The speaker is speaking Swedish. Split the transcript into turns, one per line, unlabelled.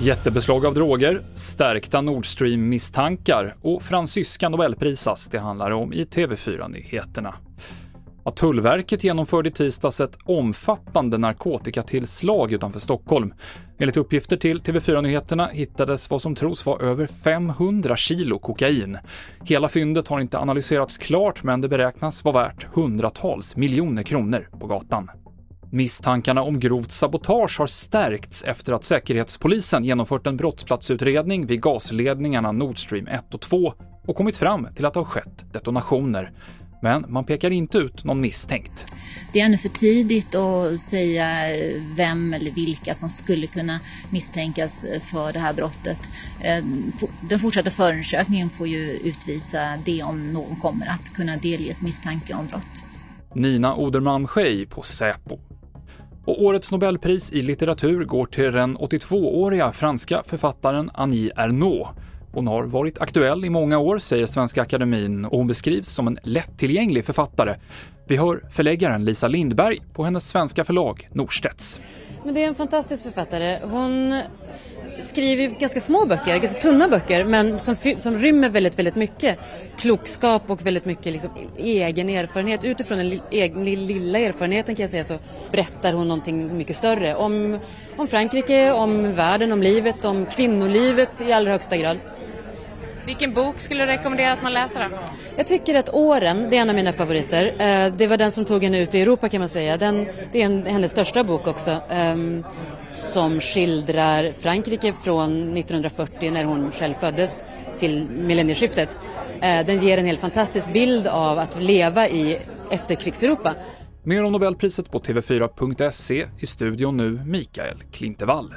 Jättebeslag av droger, stärkta Nord Stream-misstankar och fransyska nobelprisas det handlar om i TV4-nyheterna. Att Tullverket genomförde i tisdags ett omfattande narkotikatillslag utanför Stockholm. Enligt uppgifter till TV4-nyheterna hittades vad som tros vara över 500 kilo kokain. Hela fyndet har inte analyserats klart, men det beräknas vara värt hundratals miljoner kronor på gatan. Misstankarna om grovt sabotage har stärkts efter att Säkerhetspolisen genomfört en brottsplatsutredning vid gasledningarna Nord Stream 1 och 2 och kommit fram till att det har skett detonationer. Men man pekar inte ut någon misstänkt.
Det är ännu för tidigt att säga vem eller vilka som skulle kunna misstänkas för det här brottet. Eh, den fortsatta förundersökningen får ju utvisa det om någon kommer att kunna delges misstanke om brott.
Nina Oderman Schei på Säpo. Och årets Nobelpris i litteratur går till den 82-åriga franska författaren Annie Ernaux. Hon har varit aktuell i många år, säger Svenska Akademin, och hon beskrivs som en lättillgänglig författare. Vi hör förläggaren Lisa Lindberg på hennes svenska förlag Norstedts.
Men det är en fantastisk författare. Hon skriver ganska små böcker, ganska tunna böcker, men som, som rymmer väldigt, väldigt mycket klokskap och väldigt mycket liksom, e-, egen erfarenhet. Utifrån den egen lilla erfarenheten kan jag säga så berättar hon någonting mycket större om, om Frankrike, om världen, om livet, om kvinnolivet i allra högsta grad.
Vilken bok skulle du rekommendera att man läser då?
Jag tycker att Åren, det är en av mina favoriter. Eh, det var den som tog henne ut i Europa kan man säga. Den, det är en, hennes största bok också. Um, som skildrar Frankrike från 1940 när hon själv föddes till millennieskiftet. Uh, den ger en helt fantastisk bild av att leva i efterkrigseuropa.
Mer om Nobelpriset på tv4.se. I studion nu Mikael Klintevall.